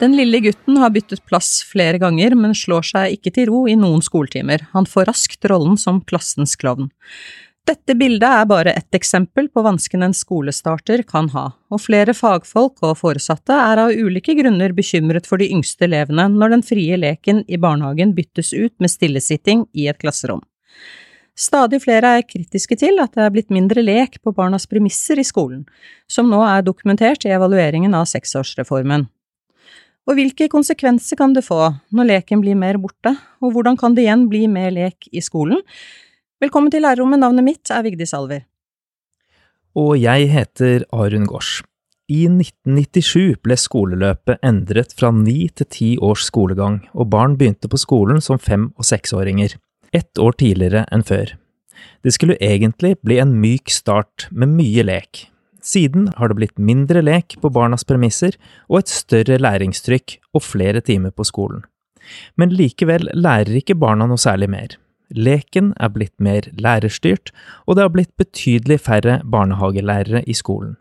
Den lille gutten har byttet plass flere ganger, men slår seg ikke til ro i noen skoletimer. Han får raskt rollen som klassens klovn. Dette bildet er bare ett eksempel på vanskene en skolestarter kan ha, og flere fagfolk og foresatte er av ulike grunner bekymret for de yngste elevene når den frie leken i barnehagen byttes ut med stillesitting i et klasserom. Stadig flere er kritiske til at det er blitt mindre lek på barnas premisser i skolen, som nå er dokumentert i evalueringen av seksårsreformen. Og hvilke konsekvenser kan det få når leken blir mer borte, og hvordan kan det igjen bli mer lek i skolen? Velkommen til lærerrommet, navnet mitt er Vigdis Alver. Og jeg heter Arun Gårds. I 1997 ble skoleløpet endret fra ni til ti års skolegang, og barn begynte på skolen som fem- og seksåringer, ett år tidligere enn før. Det skulle egentlig bli en myk start med mye lek. Siden har det blitt mindre lek på barnas premisser og et større læringstrykk og flere timer på skolen. Men likevel lærer ikke barna noe særlig mer. Leken er blitt mer lærerstyrt, og det har blitt betydelig færre barnehagelærere i skolen.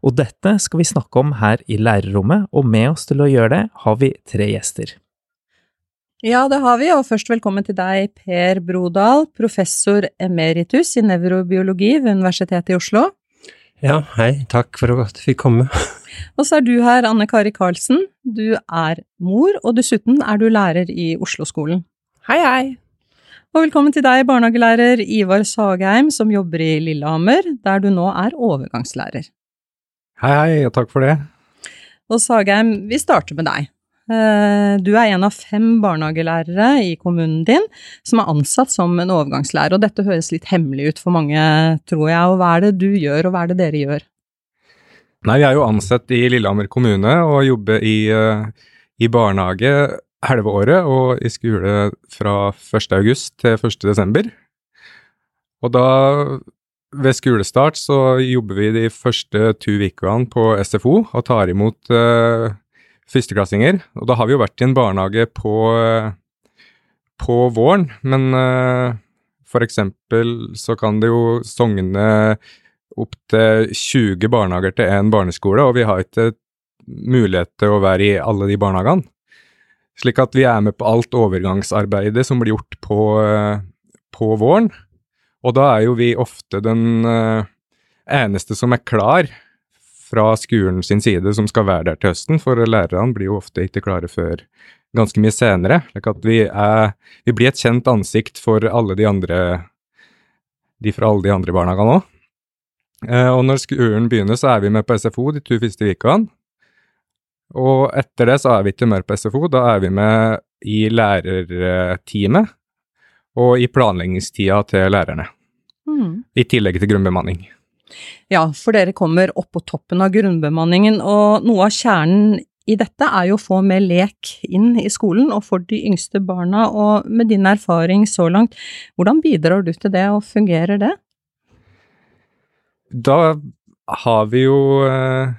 Og dette skal vi snakke om her i lærerrommet, og med oss til å gjøre det har vi tre gjester. Ja, det har vi, og først velkommen til deg, Per Brodal, professor emeritus i nevrobiologi ved Universitetet i Oslo. Ja, hei, takk for at jeg fikk komme. Og så er du her, Anne Kari Karlsen. Du er mor, og dessuten er du lærer i Oslo-skolen. Hei, hei. Og velkommen til deg, barnehagelærer Ivar Sagheim, som jobber i Lillehammer, der du nå er overgangslærer. Hei, hei, og takk for det. Og Sagheim, vi starter med deg. Eh, du er en av fem barnehagelærere i kommunen din som er ansatt som en overgangslærer, og dette høres litt hemmelig ut for mange, tror jeg. Og hva er det du gjør, og hva er det dere gjør? Nei, vi er jo ansatt i Lillehammer kommune og jobber i, eh, i barnehage halve året og i skole fra 1. august til 1. desember. Og da, ved skolestart, så jobber vi de første to ukene på SFO og tar imot uh, førsteklassinger. Og da har vi jo vært i en barnehage på, på våren, men uh, for eksempel så kan det jo sogne opptil 20 barnehager til én barneskole, og vi har ikke mulighet til å være i alle de barnehagene. Slik at vi er med på alt overgangsarbeidet som blir gjort på, eh, på våren. Og da er jo vi ofte den uh, eneste som er klar fra skolen sin side som skal være der til høsten, for lærerne blir jo ofte ikke klare før ganske mye senere. slik at vi, er, vi blir et kjent ansikt for alle de andre de fra alle de andre barnehagene òg. Uh, og når skolen begynner, så er vi med på SFO de to første ukene. Og etter det så er vi ikke mer på SFO, da er vi med i lærerteamet og i planleggingstida til lærerne. Mm. I tillegg til grunnbemanning. Ja, for dere kommer opp på toppen av grunnbemanningen, og noe av kjernen i dette er jo å få mer lek inn i skolen, og for de yngste barna. Og med din erfaring så langt, hvordan bidrar du til det, og fungerer det? Da har vi jo eh,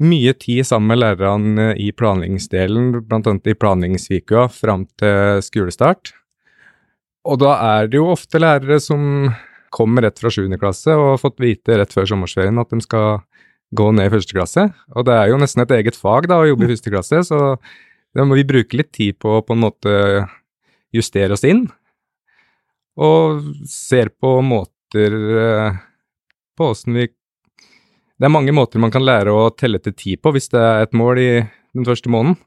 mye tid sammen med lærerne i planleggingsdelen, bl.a. i planleggingsvika fram til skolestart. Og da er det jo ofte lærere som kommer rett fra 7. klasse og har fått vite rett før sommerferien at de skal gå ned i første klasse. Og det er jo nesten et eget fag da, å jobbe i første klasse, så det må vi bruke litt tid på å på en måte justere oss inn. Og ser på måter eh, på åssen vi det er mange måter man kan lære å telle til ti på hvis det er et mål i den første måneden.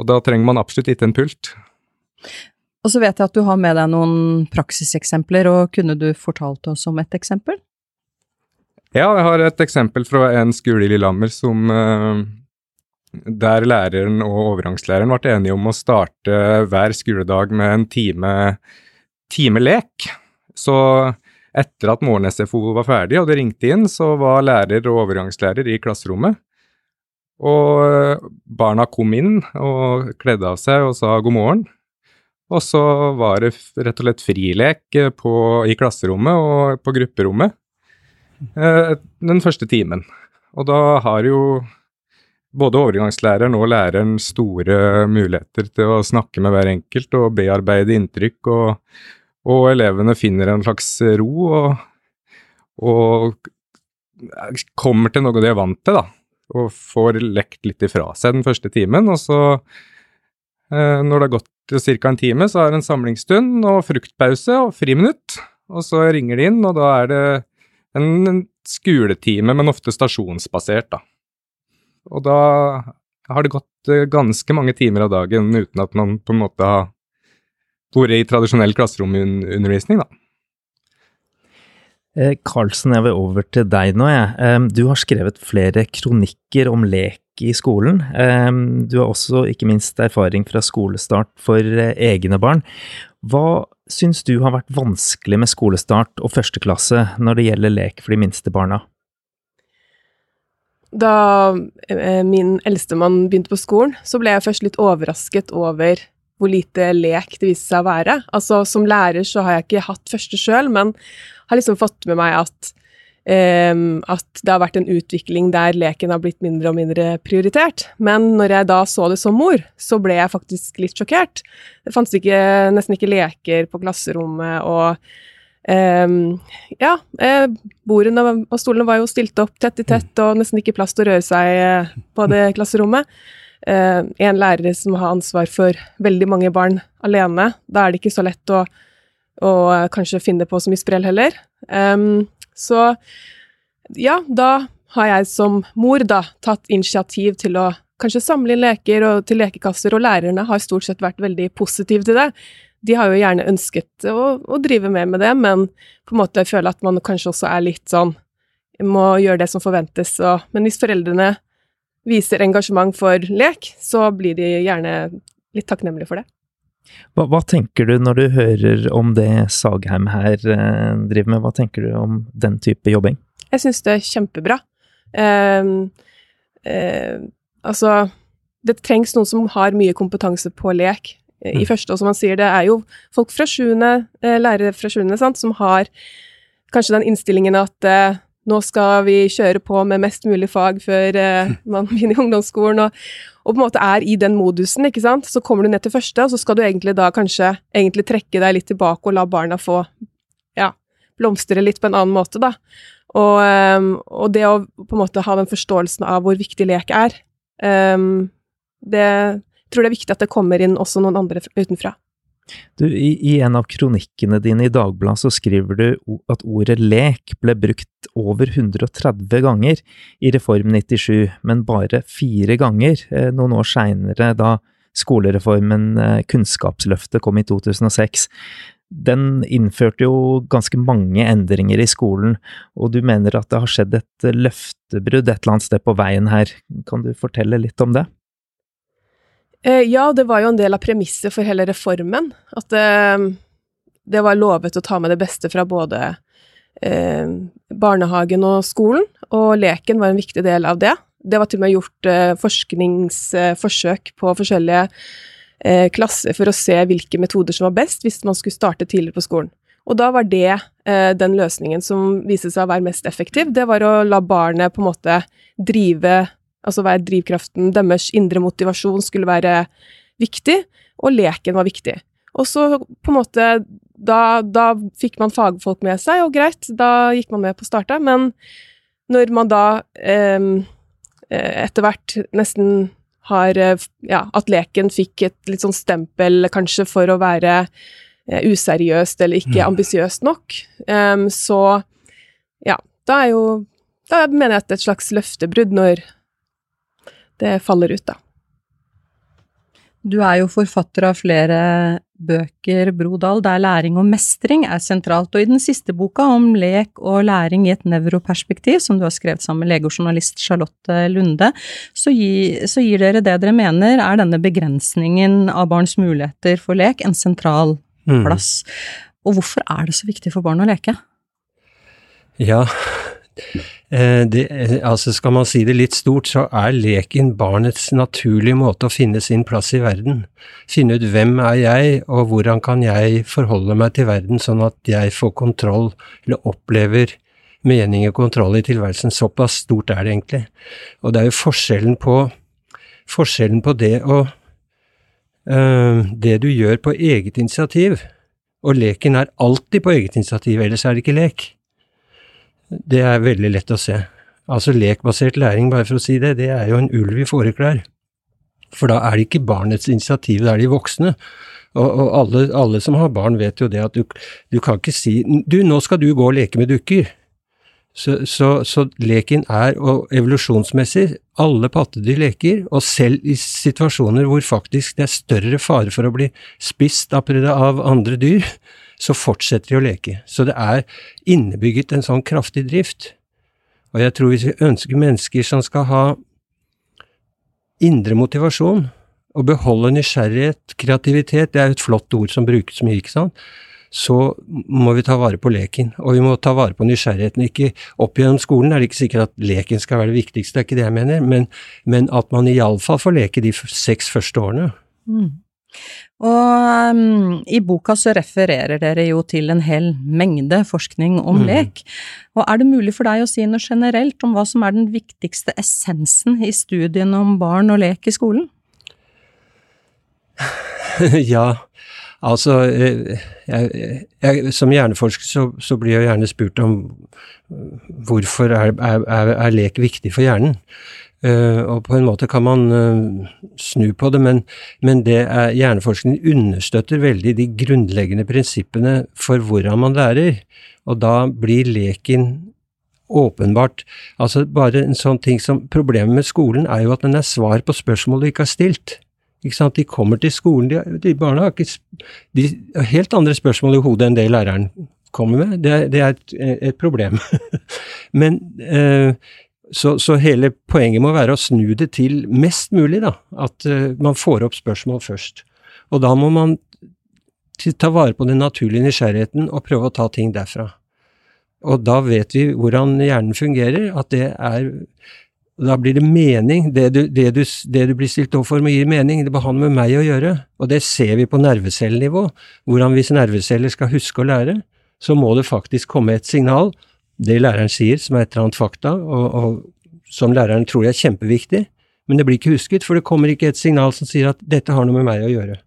Og da trenger man absolutt ikke en pult. Og så vet jeg at du har med deg noen praksiseksempler, og kunne du fortalt oss om et eksempel? Ja, jeg har et eksempel fra en skole i Lillehammer som eh, der læreren og overgangslæreren ble enige om å starte hver skoledag med en time, time lek. Så etter at morgen-SFO var ferdig og det ringte inn, så var lærer og overgangslærer i klasserommet. Og barna kom inn og kledde av seg og sa god morgen. Og så var det rett og slett frilek eh, på, i klasserommet og på grupperommet eh, den første timen. Og da har jo både overgangslæreren og læreren store muligheter til å snakke med hver enkelt og bearbeide inntrykk og og elevene finner en slags ro og, og kommer til noe de er vant til, da. og får lekt litt ifra seg den første timen. Og så, eh, når det har gått ca. en time, så er det en samlingsstund og fruktpause og friminutt. Og så ringer de inn, og da er det en, en skoletime, men ofte stasjonsbasert, da. Og da har det gått eh, ganske mange timer av dagen uten at man på en måte har vært i tradisjonell klasseromundervisning, da. Eh, Karlsen, jeg vil over til deg nå, jeg. Eh, du har skrevet flere kronikker om lek i skolen. Eh, du har også ikke minst erfaring fra skolestart for egne barn. Hva syns du har vært vanskelig med skolestart og førsteklasse når det gjelder lek for de minste barna? Da min eldstemann begynte på skolen, så ble jeg først litt overrasket over hvor lite lek det viste seg å være. Altså, som lærer så har jeg ikke hatt første sjøl, men har liksom fått med meg at, um, at det har vært en utvikling der leken har blitt mindre og mindre prioritert. Men når jeg da så det som mor, så ble jeg faktisk litt sjokkert. Det fantes ikke, nesten ikke leker på klasserommet, og Um, ja, eh, bordene og stolene var jo stilt opp tett i tett, og nesten ikke plass til å røre seg eh, på det klasserommet eh, en lærer som har ansvar for veldig mange barn alene. Da er det ikke så lett å, å kanskje finne på så mye sprell heller. Um, så ja, da har jeg som mor da tatt initiativ til å kanskje samle inn leker og til lekekasser, og lærerne har stort sett vært veldig positive til det. De har jo gjerne ønsket å, å drive mer med det, men på en måte føler at man kanskje også er litt sånn må gjøre det som forventes. Og, men hvis foreldrene viser engasjement for lek, så blir de gjerne litt takknemlige for det. Hva, hva, tenker du når du hører om det Sagheim her eh, driver med, hva tenker du om den type jobbing? Jeg syns det er kjempebra. Eh, eh, altså, det trengs noen som har mye kompetanse på lek eh, i mm. første, og som han sier, det er jo folk fra sjuende, eh, lærere fra sjuende, som har kanskje den innstillingen at eh, nå skal vi kjøre på med mest mulig fag før eh, man begynner i ungdomsskolen, og, og, på en måte er i den modusen, ikke sant. Så kommer du ned til første, og så skal du egentlig da kanskje egentlig trekke deg litt tilbake og la barna få ja, blomstre litt på en annen måte, da. Og, um, og, det å på en måte ha den forståelsen av hvor viktig lek er, um, det jeg tror det er viktig at det kommer inn også noen andre utenfra. Du, i, i, en av kronikkene dine i Dagbladet så skriver du at ordet lek ble brukt over 130 ganger i Reform 97, men bare fire ganger eh, noen år seinere, da skolereformen eh, Kunnskapsløftet kom i 2006. Den innførte jo ganske mange endringer i skolen, og du mener at det har skjedd et løftebrudd et eller annet sted på veien her. Kan du fortelle litt om det? Eh, ja, det var jo en del av premisset for hele reformen. At det, det var lovet å ta med det beste fra både eh, barnehagen og skolen, og leken var en viktig del av det. Det var til og med gjort forskningsforsøk på forskjellige klasser for å se hvilke metoder som var best hvis man skulle starte tidligere på skolen. Og da var det den løsningen som viste seg å være mest effektiv. Det var å la barnet på en måte drive altså hva er drivkraften, deres indre motivasjon skulle være viktig, og leken var viktig. Og så på en måte da, da, fikk man fagfolk med seg, og greit, da gikk man med på starta, men når man da eh, etter hvert nesten har Ja, at leken fikk et litt sånn stempel kanskje for å være eh, useriøst eller ikke mm. ambisiøst nok, eh, så ja, da er jo Da mener jeg at det er et slags løftebrudd når det faller ut, da. Du er jo forfatter av flere bøker, Brodal, der læring og mestring er sentralt, og i den siste boka om lek og læring i et nevroperspektiv, som du har skrevet sammen med lege og journalist Charlotte Lunde, så, gi, så gir dere det dere mener er denne begrensningen av barns muligheter for lek en sentral mm. plass. Mm. Og hvorfor er det så viktig for barn å leke? Ja, det, altså skal man si det litt stort, så er leken barnets naturlige måte å finne sin plass i verden. Finne ut hvem er jeg, og hvordan kan jeg forholde meg til verden sånn at jeg får kontroll, eller opplever mening og kontroll i tilværelsen. Såpass stort er det egentlig. Og det er jo forskjellen på, forskjellen på det å øh, Det du gjør på eget initiativ, og leken er alltid på eget initiativ, ellers er det ikke lek. Det er veldig lett å se. Altså lekbasert læring, bare for å si det, det er jo en ulv i fåreklær. For da er det ikke barnets initiativ, det er de voksne. Og, og alle, alle, som har barn vet jo det at du, du, kan ikke si du, nå skal du gå og leke med dukker. Så, så, så leken er, og evolusjonsmessig, alle pattedyr leker, og selv i situasjoner hvor faktisk det er større fare for å bli spist av, av andre dyr, så fortsetter de å leke. Så det er innebygget en sånn kraftig drift. Og jeg tror hvis vi ønsker mennesker som skal ha indre motivasjon, og beholde nysgjerrighet, kreativitet, det er jo et flott ord som brukes mye, ikke sant, så må vi ta vare på leken. Og vi må ta vare på nysgjerrigheten. Ikke opp gjennom skolen er det ikke sikkert at leken skal være det viktigste, det er ikke det jeg mener, men, men at man iallfall får leke de seks første årene. Mm. Og um, i boka så refererer dere jo til en hel mengde forskning om mm. lek. Og er det mulig for deg å si noe generelt om hva som er den viktigste essensen i studiene om barn og lek i skolen? ja, altså eh, jeg, jeg, Som hjerneforsker så, så, blir jeg gjerne spurt om hvorfor er, er, er lek viktig for hjernen. Uh, og på en måte kan man uh, snu på det, men, men det er, hjerneforskning understøtter veldig de grunnleggende prinsippene for hvordan man lærer. Og da blir leken åpenbart Altså bare en sånn ting som Problemet med skolen er jo at den er svar på spørsmål du ikke har stilt. Ikke sant? De kommer til skolen, de, de barna har ikke de helt andre spørsmål i hodet enn det læreren kommer med. Det, det er et, et problem. men uh, så, så, hele poenget må være å snu det til mest mulig, da. At uh, man får opp spørsmål først. Og da må man ta vare på den naturlige nysgjerrigheten og prøve å ta ting derfra. Og da vet vi hvordan hjernen fungerer, at det er Da blir det mening. Det du, det du, det du blir stilt overfor, må gi mening. Det har med meg å gjøre. Og det ser vi på nervecellenivå. Hvordan hvis nerveceller skal huske å lære, så må det faktisk komme et signal det læreren sier, som er et eller annet fakta, og, og som læreren tror er kjempeviktig, men det blir ikke husket, for det kommer ikke et signal som sier at 'dette har noe med meg å gjøre'.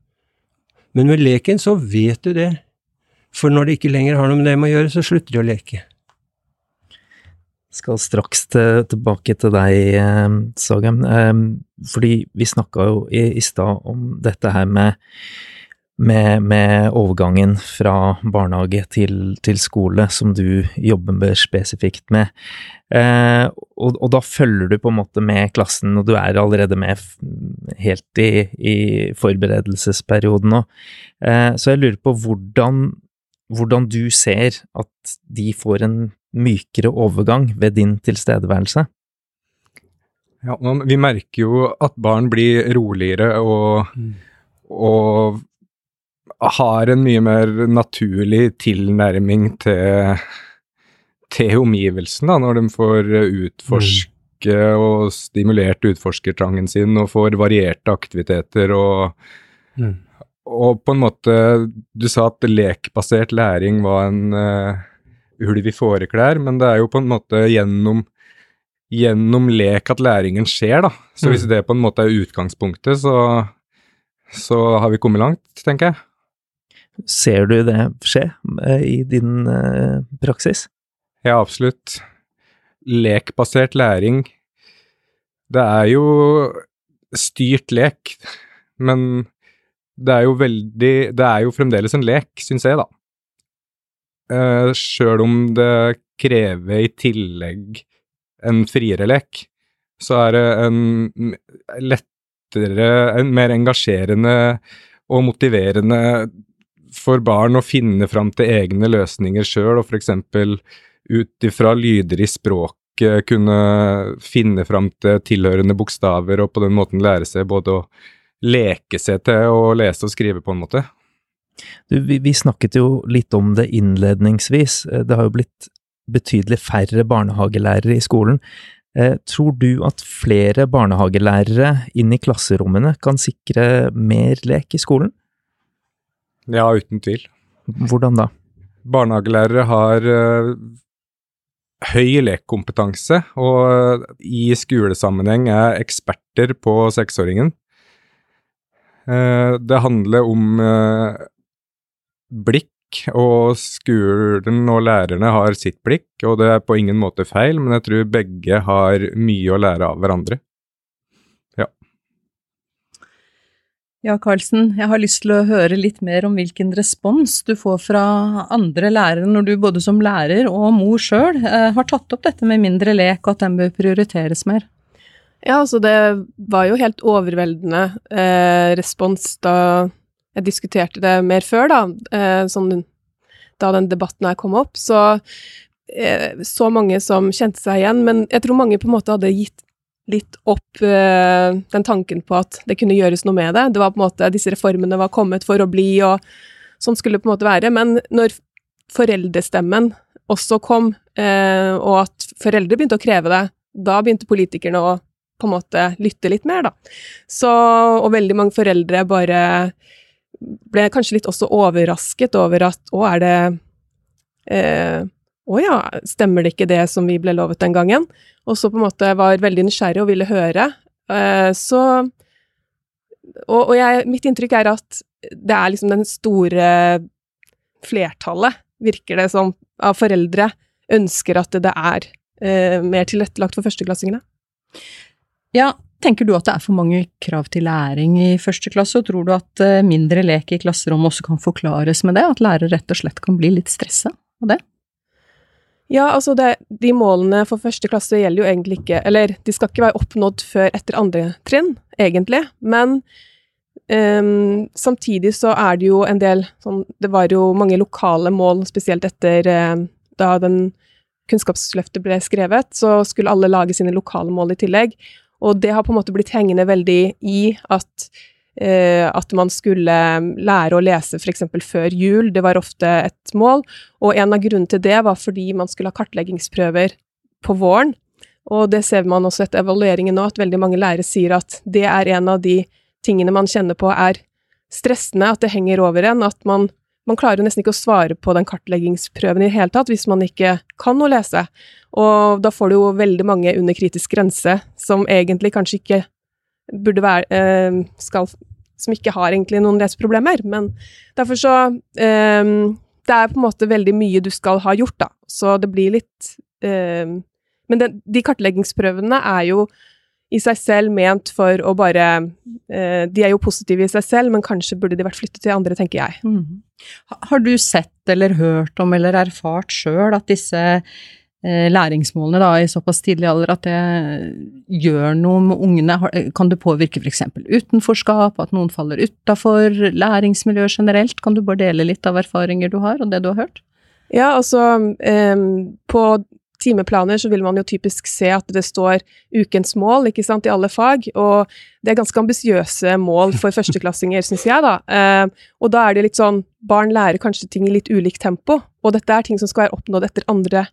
Men med leken så vet du det, for når det ikke lenger har noe med dem å gjøre, så slutter de å leke. Jeg skal straks til, tilbake til deg, Sagen, eh, fordi vi snakka jo i, i stad om dette her med med, med, overgangen fra barnehage til, til, skole, som du jobber spesifikt med. Eh, og, og, da følger du på en måte med klassen, og du er allerede med helt i, i forberedelsesperioden nå. Eh, så jeg lurer på hvordan, hvordan du ser at de får en mykere overgang ved din tilstedeværelse. Ja, vi merker jo at barn blir roligere og, mm. og har en mye mer naturlig tilnærming til, til omgivelsen, da, når de får utforske mm. og stimulert utforskertrangen sin og får varierte aktiviteter og, mm. og på en måte Du sa at lekbasert læring var en uh, ulv i fåreklær, men det er jo på en måte gjennom gjennom lek at læringen skjer, da. Så hvis mm. det på en måte er utgangspunktet, så, så har vi kommet langt, tenker jeg. Ser du det skje eh, i din eh, praksis? Ja, absolutt. Lekbasert læring Det er jo styrt lek, men det er jo veldig Det er jo fremdeles en lek, syns jeg, da. Uh, Sjøl om det krever i tillegg en friere lek, så er det en lettere, en mer engasjerende og motiverende for barn å finne fram til egne løsninger sjøl, og f.eks. ut ifra lyder i språket kunne finne fram til tilhørende bokstaver, og på den måten lære seg både å leke seg til å lese og skrive, på en måte. Du, vi, vi snakket jo litt om det innledningsvis. Det har jo blitt betydelig færre barnehagelærere i skolen. Eh, tror du at flere barnehagelærere inn i klasserommene kan sikre mer lek i skolen? Ja, uten tvil. Hvordan da? Barnehagelærere har uh, høy lekkompetanse, og i skolesammenheng er eksperter på seksåringen. Uh, det handler om blikk, og skolen og lærerne har sitt blikk, og det er på ingen måte feil, men jeg tror begge har mye å lære av hverandre. Ja. Ja, Karlsen, jeg har lyst til å høre litt mer om hvilken respons du får fra andre lærere når du både som lærer og mor sjøl eh, har tatt opp dette med mindre lek, og at den bør prioriteres mer. Ja, altså det var jo helt overveldende eh, respons da jeg diskuterte det mer før, da, eh, sånn, da den debatten her kom opp. Så eh, så mange som kjente seg igjen, men jeg tror mange på en måte hadde gitt litt opp eh, den tanken på at det kunne gjøres noe med det. Det var på en måte Disse reformene var kommet for å bli, og sånn skulle det på en måte være. Men når foreldrestemmen også kom, eh, og at foreldre begynte å kreve det, da begynte politikerne å på en måte lytte litt mer, da. Så, og veldig mange foreldre bare ble kanskje litt også overrasket over at å, er det eh, Å ja, stemmer det ikke det som vi ble lovet den gangen? Og så på en måte var veldig nysgjerrig og ville høre. Eh, så Og, og jeg, mitt inntrykk er at det er liksom den store flertallet, virker det som, av foreldre ønsker at det er eh, mer tilrettelagt for førsteklassingene. Ja, tenker du at det er for mange krav til læring i første klasse, og tror du at eh, mindre lek i klasserommet også kan forklares med det, at lærere rett og slett kan bli litt stressa av det? Ja, altså det, de målene for første klasse gjelder jo egentlig ikke Eller de skal ikke være oppnådd før etter andre trinn, egentlig, men um, samtidig så er det jo en del sånn Det var jo mange lokale mål, spesielt etter uh, da den Kunnskapsløftet ble skrevet, så skulle alle lage sine lokale mål i tillegg. Og det har på en måte blitt hengende veldig i at, at man skulle lære å lese f.eks. før jul. Det var ofte et mål. Og en av grunnene til det var fordi man skulle ha kartleggingsprøver på våren. Og det ser man også etter evalueringen nå, at veldig mange lærere sier at det er en av de tingene man kjenner på er stressende, at det henger over en. At man, man klarer nesten ikke å svare på den kartleggingsprøven i det hele tatt hvis man ikke kan å lese. Og da får du jo veldig mange under kritisk grense som egentlig kanskje ikke burde være eh, skal, Som ikke har egentlig noen leseproblemer. Men derfor så eh, Det er på en måte veldig mye du skal ha gjort, da. Så det blir litt eh, Men den, de kartleggingsprøvene er jo i seg selv ment for å bare eh, De er jo positive i seg selv, men kanskje burde de vært flyttet til andre, tenker jeg. Mm. Har du sett eller hørt om eller erfart sjøl at disse læringsmålene da, i såpass tidlig alder at det gjør noe med ungene? Kan du påvirke f.eks. utenforskap, at noen faller utafor læringsmiljøet generelt? Kan du bare dele litt av erfaringer du har, og det du har hørt? Ja, altså um, på timeplaner så vil man jo typisk se at det står ukens mål ikke sant, i alle fag, og det er ganske ambisiøse mål for førsteklassinger, syns jeg, da. Uh, og da er det litt sånn Barn lærer kanskje ting i litt ulikt tempo, og dette er ting som skal være oppnådd etter andre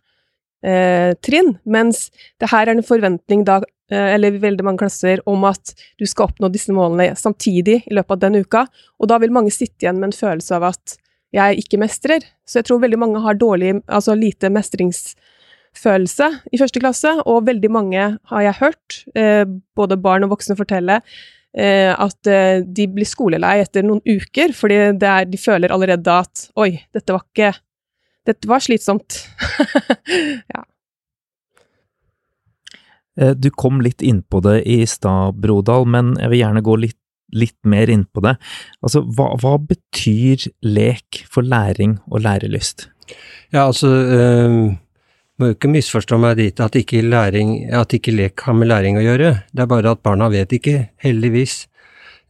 eh, trinn, mens det her er en forventning da, eh, eller veldig mange klasser, om at du skal oppnå disse målene samtidig i løpet av den uka, og da vil mange sitte igjen med en følelse av at jeg ikke mestrer. Så jeg tror veldig mange har dårlig, altså lite mestringsfølelse i første klasse, og veldig mange har jeg hørt, eh, både barn og voksne fortelle, eh, at eh, de blir skolelei etter noen uker, fordi er, de føler allerede at oi, dette var ikke dette var slitsomt. ja. Eh, du kom litt inn på det i stad, Brodal, men jeg vil gjerne gå litt, litt mer inn på det. Altså, hva, hva, betyr lek for læring og lærelyst? Ja, altså øh, Må jo ikke misforstå meg dit at ikke, læring, at ikke lek har med læring å gjøre. Det er bare at barna vet ikke, heldigvis.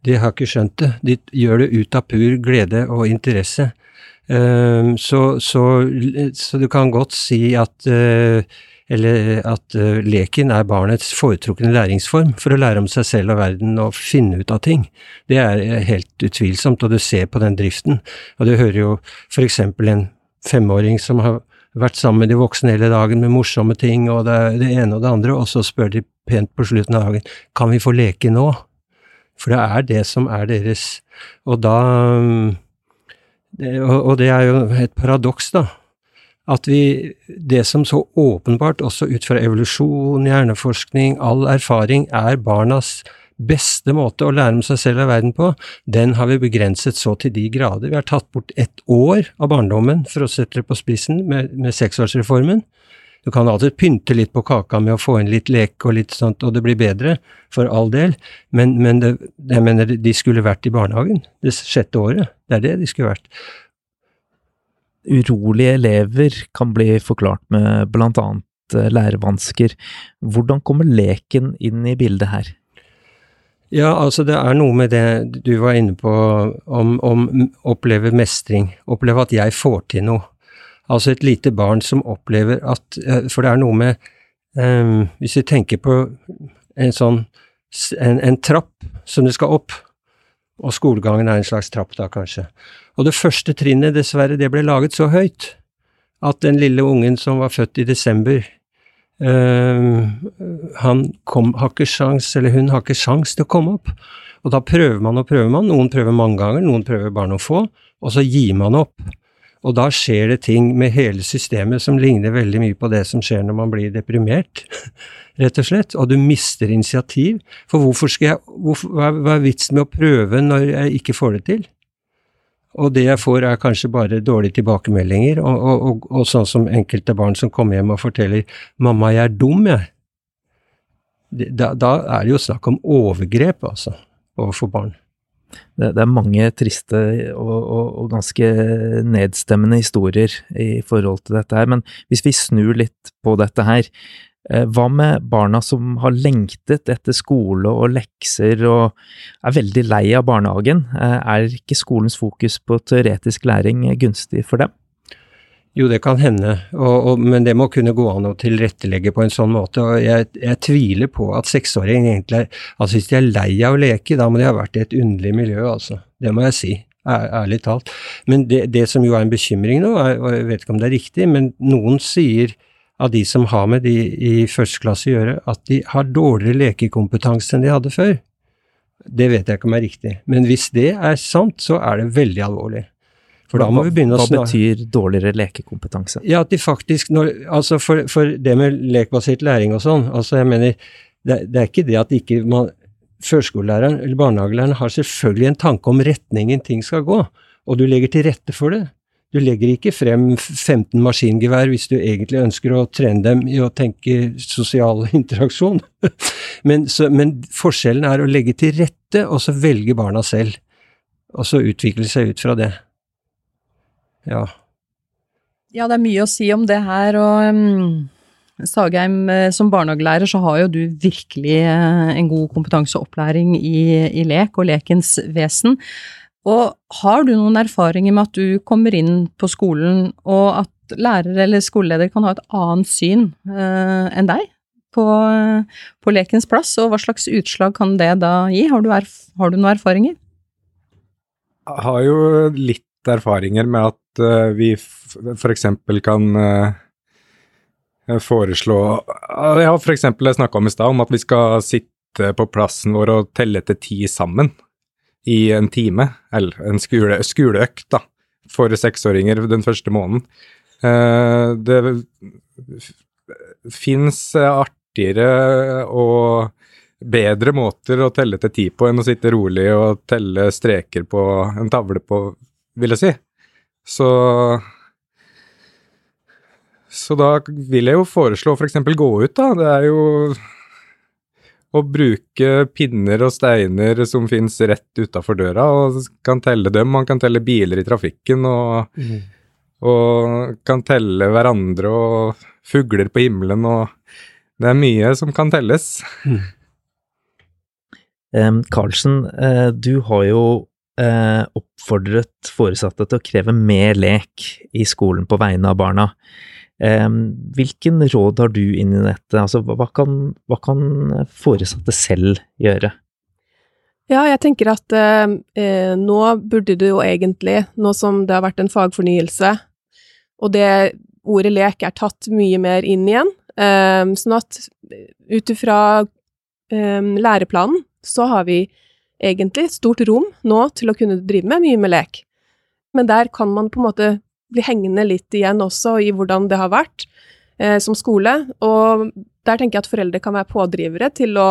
De har ikke skjønt det. De gjør det ut av pur glede og interesse. Ehm, så, så, så, du kan godt si at eh, eller at uh, leken er barnets foretrukne læringsform for å lære om seg selv og verden og finne ut av ting. Det er helt utvilsomt, og du ser på den driften. Og du hører jo for eksempel en femåring som har vært sammen med de voksne hele dagen med morsomme ting og det, det ene og det andre, og så spør de pent på slutten av dagen kan vi få leke nå? For det er det som er deres. Og da det, og, og det er jo et paradoks, da. At vi Det som så åpenbart, også ut fra evolusjon, hjerneforskning, all erfaring, er barnas beste måte å lære om seg selv og verden på, den har vi begrenset så til de grader. Vi har tatt bort ett år av barndommen, for å sette det på spissen, med, med seksårsreformen. Du kan alltid pynte litt på kaka med å få inn litt lek og litt sånt, og det blir bedre, for all del, men, men det, jeg mener de skulle vært i barnehagen det sjette året. Det er det de skulle vært. Urolige elever kan bli forklart med blant annet eh, lærevansker. Hvordan kommer leken inn i bildet her? Ja, altså det er noe med det du var inne på om, om oppleve mestring, oppleve at jeg får til noe. Altså et lite barn som opplever at eh, For det er noe med um, Hvis vi tenker på en sånn en, en, trapp som det skal opp, og skolegangen er en slags trapp da, kanskje. Og det første trinnet, dessverre, det ble laget så høyt at den lille ungen som var født i desember, Uh, han kom, har ikke sjans, eller hun har ikke sjans til å komme opp. Og da prøver man og prøver man. Noen prøver mange ganger, noen prøver bare noen få, og så gir man opp. Og da skjer det ting med hele systemet som ligner veldig mye på det som skjer når man blir deprimert, rett og slett. Og du mister initiativ. For hvorfor skal jeg, hvorfor, hva, er vitsen med å prøve når jeg ikke får det til? Og det jeg får er kanskje bare dårlige tilbakemeldinger, og, og, og, og, sånn som enkelte barn som kommer hjem og forteller 'mamma, jeg er dum', jeg. Da, da er det jo snakk om overgrep, altså, overfor barn. Det, det, er mange triste og, og, og, ganske nedstemmende historier i forhold til dette her, men hvis vi snur litt på dette her, Eh, hva med barna som har lengtet etter skole og lekser og er veldig lei av barnehagen? Eh, er ikke skolens fokus på teoretisk læring gunstig for dem? Jo, det kan hende, og, og, men det må kunne gå an å tilrettelegge på en sånn måte. og Jeg, jeg tviler på at seksåringer egentlig Altså hvis de er lei av å leke, da må de ha vært i et underlig miljø, altså. Det må jeg si. Ærlig talt. Men det, det som jo er en bekymring nå, er, og jeg vet ikke om det er riktig, men noen sier av de som har med de i første klasse å gjøre, at de har dårligere lekekompetanse enn de hadde før. Det vet jeg ikke om er riktig, men hvis det er sant, så er det veldig alvorlig. For da må vi begynne å Hva betyr dårligere lekekompetanse? Ja, at de faktisk når, Altså, for, for det med lekbasert læring og sånn, altså jeg mener, det, det, er ikke det at ikke man Førskolelæreren eller barnehagelæreren har selvfølgelig en tanke om retningen ting skal gå, og du legger til rette for det. Du legger ikke frem 15 maskingevær hvis du egentlig ønsker å trene dem i å tenke sosial interaksjon. men, så, men, forskjellen er å legge til rette, og så velge barna selv. Og så utvikle seg ut fra det. Ja. Ja, det er mye å si om det her, og um, Sagheim, eh, som barnehagelærer så har jo du virkelig eh, en god kompetanseopplæring i, i lek og lekens vesen. Og har du noen erfaringer med at du kommer inn på skolen, og at lærer eller skoleleder kan ha et annet syn uh, enn deg på, på, lekens plass, og hva slags utslag kan det da gi? Har du, erf har du noen erfaringer? Jeg har jo litt erfaringer med at uh, vi f.eks. kan uh, foreslå Jeg har f.eks. snakka om i stad om at vi skal sitte på plassen vår og telle til ti sammen i en time, eller en skole, skoleøkt, da, for seksåringer den første måneden. Uh, det fins artigere og bedre måter å telle til ti på enn å sitte rolig og telle streker på en tavle på, vil jeg si. Så Så da vil jeg jo foreslå f.eks. For gå ut, da. Det er jo å bruke pinner og steiner som finnes rett utafor døra, og kan telle dem. Man kan telle biler i trafikken, og, mm. og kan telle hverandre og fugler på himmelen, og det er mye som kan telles. Mm. Um, Karlsen, uh, du har jo uh, oppfordret foresatte til å kreve mer lek i skolen på vegne av barna. Hvilken råd har du inn i dette? Altså, hva kan, hva kan foresatte selv gjøre? Ja, jeg tenker at eh, nå burde det jo egentlig, nå som det har vært en fagfornyelse, og det ordet lek er tatt mye mer inn igjen, eh, sånn at ut ifra eh, læreplanen så har vi egentlig stort rom nå til å kunne drive med mye med lek. Men der kan man på en måte bli hengende litt igjen også i hvordan det har vært eh, som skole. Og der tenker jeg at foreldre kan være pådrivere til å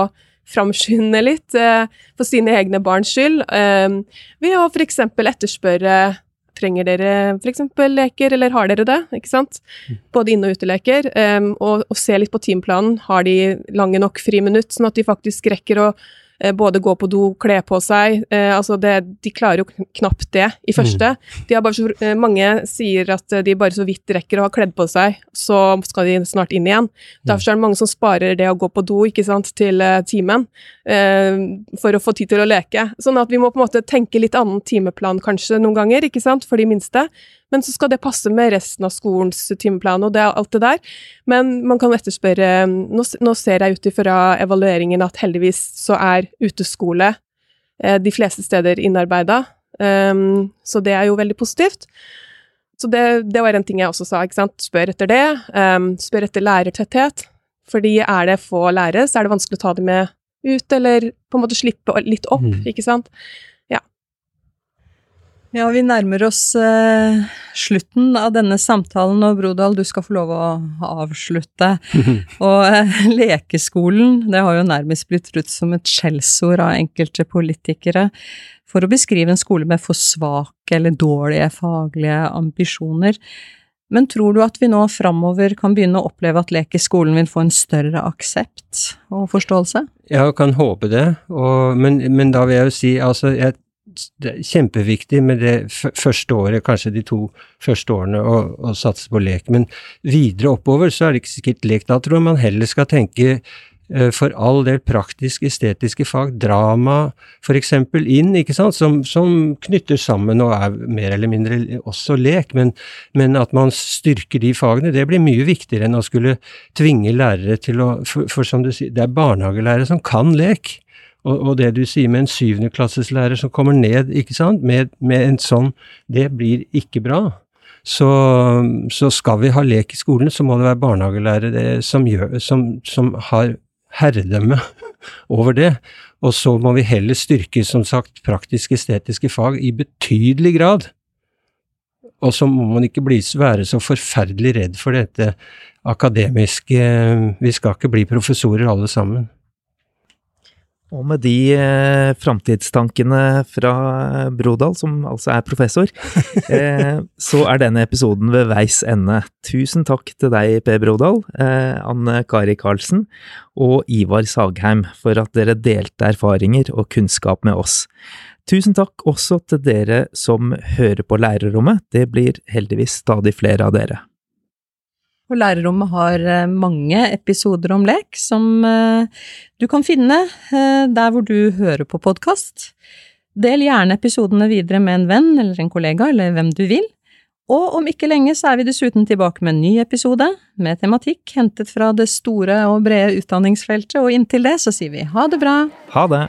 framskynde litt eh, for sine egne barns skyld, eh, ved å f.eks. etterspørre Trenger dere f.eks. leker, eller har dere det? ikke sant? Både inne- og uteleker. Um, og, og se litt på timeplanen. Har de lange nok friminutt, sånn at de faktisk rekker å både gå på do, kle på seg. Eh, altså det, de klarer jo knapt det i første. Mm. De har bare så, eh, mange sier at de bare så vidt rekker å ha kledd på seg, så skal de snart inn igjen. Derfor er det mange som sparer det å gå på do ikke sant, til timen, eh, for å få tid til å leke. Sånn at vi må på en måte tenke litt annen timeplan kanskje noen ganger, ikke sant, for de minste. Men så skal det passe med resten av skolens timeplan og det, alt det der. Men man kan etterspørre Nå, nå ser jeg ut ifra evalueringen at heldigvis så er uteskole eh, de fleste steder innarbeida. Um, så det er jo veldig positivt. Så det, det, var en ting jeg også sa. ikke sant? Spør etter det. Um, spør etter lærertetthet. Fordi er det få lærere, så er det vanskelig å ta dem med ut, eller på en måte slippe litt opp, mm. ikke sant. Ja, vi nærmer oss eh, slutten av denne samtalen, og Brodal, du skal få lov å avslutte. og eh, lekeskolen, det har jo nærmest blitt brutt som et skjellsord av enkelte politikere for å beskrive en skole med for svake eller dårlige faglige ambisjoner. Men tror du at vi nå framover kan begynne å oppleve at lek i skolen vil få en større aksept og forståelse? Jeg kan håpe det, og, men, men, da vil jeg jo si altså jeg det er kjempeviktig med det første året, kanskje de to første årene, å, satse på lek. Men videre oppover så er det ikke sikkert lek. Da tror jeg man heller skal tenke eh, for all del praktisk estetiske fag, drama f.eks. inn, ikke sant, som, som, knytter sammen og er mer eller mindre også lek, men, men, at man styrker de fagene, det blir mye viktigere enn å skulle tvinge lærere til å For, for som du sier, det er barnehagelærere som kan lek. Og, og, det du sier med en syvendeklasses som kommer ned, ikke sant, med, med, en sånn, det blir ikke bra. Så, så, skal vi ha lek i skolen, så må det være barnehagelærere som, gjør, som, som har herredømme over det. Og så må vi heller styrke, som sagt, praktisk-estetiske fag i betydelig grad. Og så må man ikke bli, være så forferdelig redd for dette akademiske Vi skal ikke bli professorer alle sammen. Og med de eh, framtidstankene fra Brodal, som altså er professor, eh, så er denne episoden ved veis ende. Tusen takk til deg, Per Brodal, eh, Anne Kari Karlsen og Ivar Sagheim for at dere delte erfaringer og kunnskap med oss. Tusen takk også til dere som hører på Lærerrommet, det blir heldigvis stadig flere av dere. Og Lærerrommet har eh, mange episoder om lek som eh, du kan finne eh, der hvor du hører på podkast. Del gjerne episodene videre med en venn eller en kollega eller hvem du vil. Og om ikke lenge så er vi dessuten tilbake med en ny episode, med tematikk hentet fra det store og brede utdanningsfeltet, og inntil det så sier vi ha det bra. Ha det.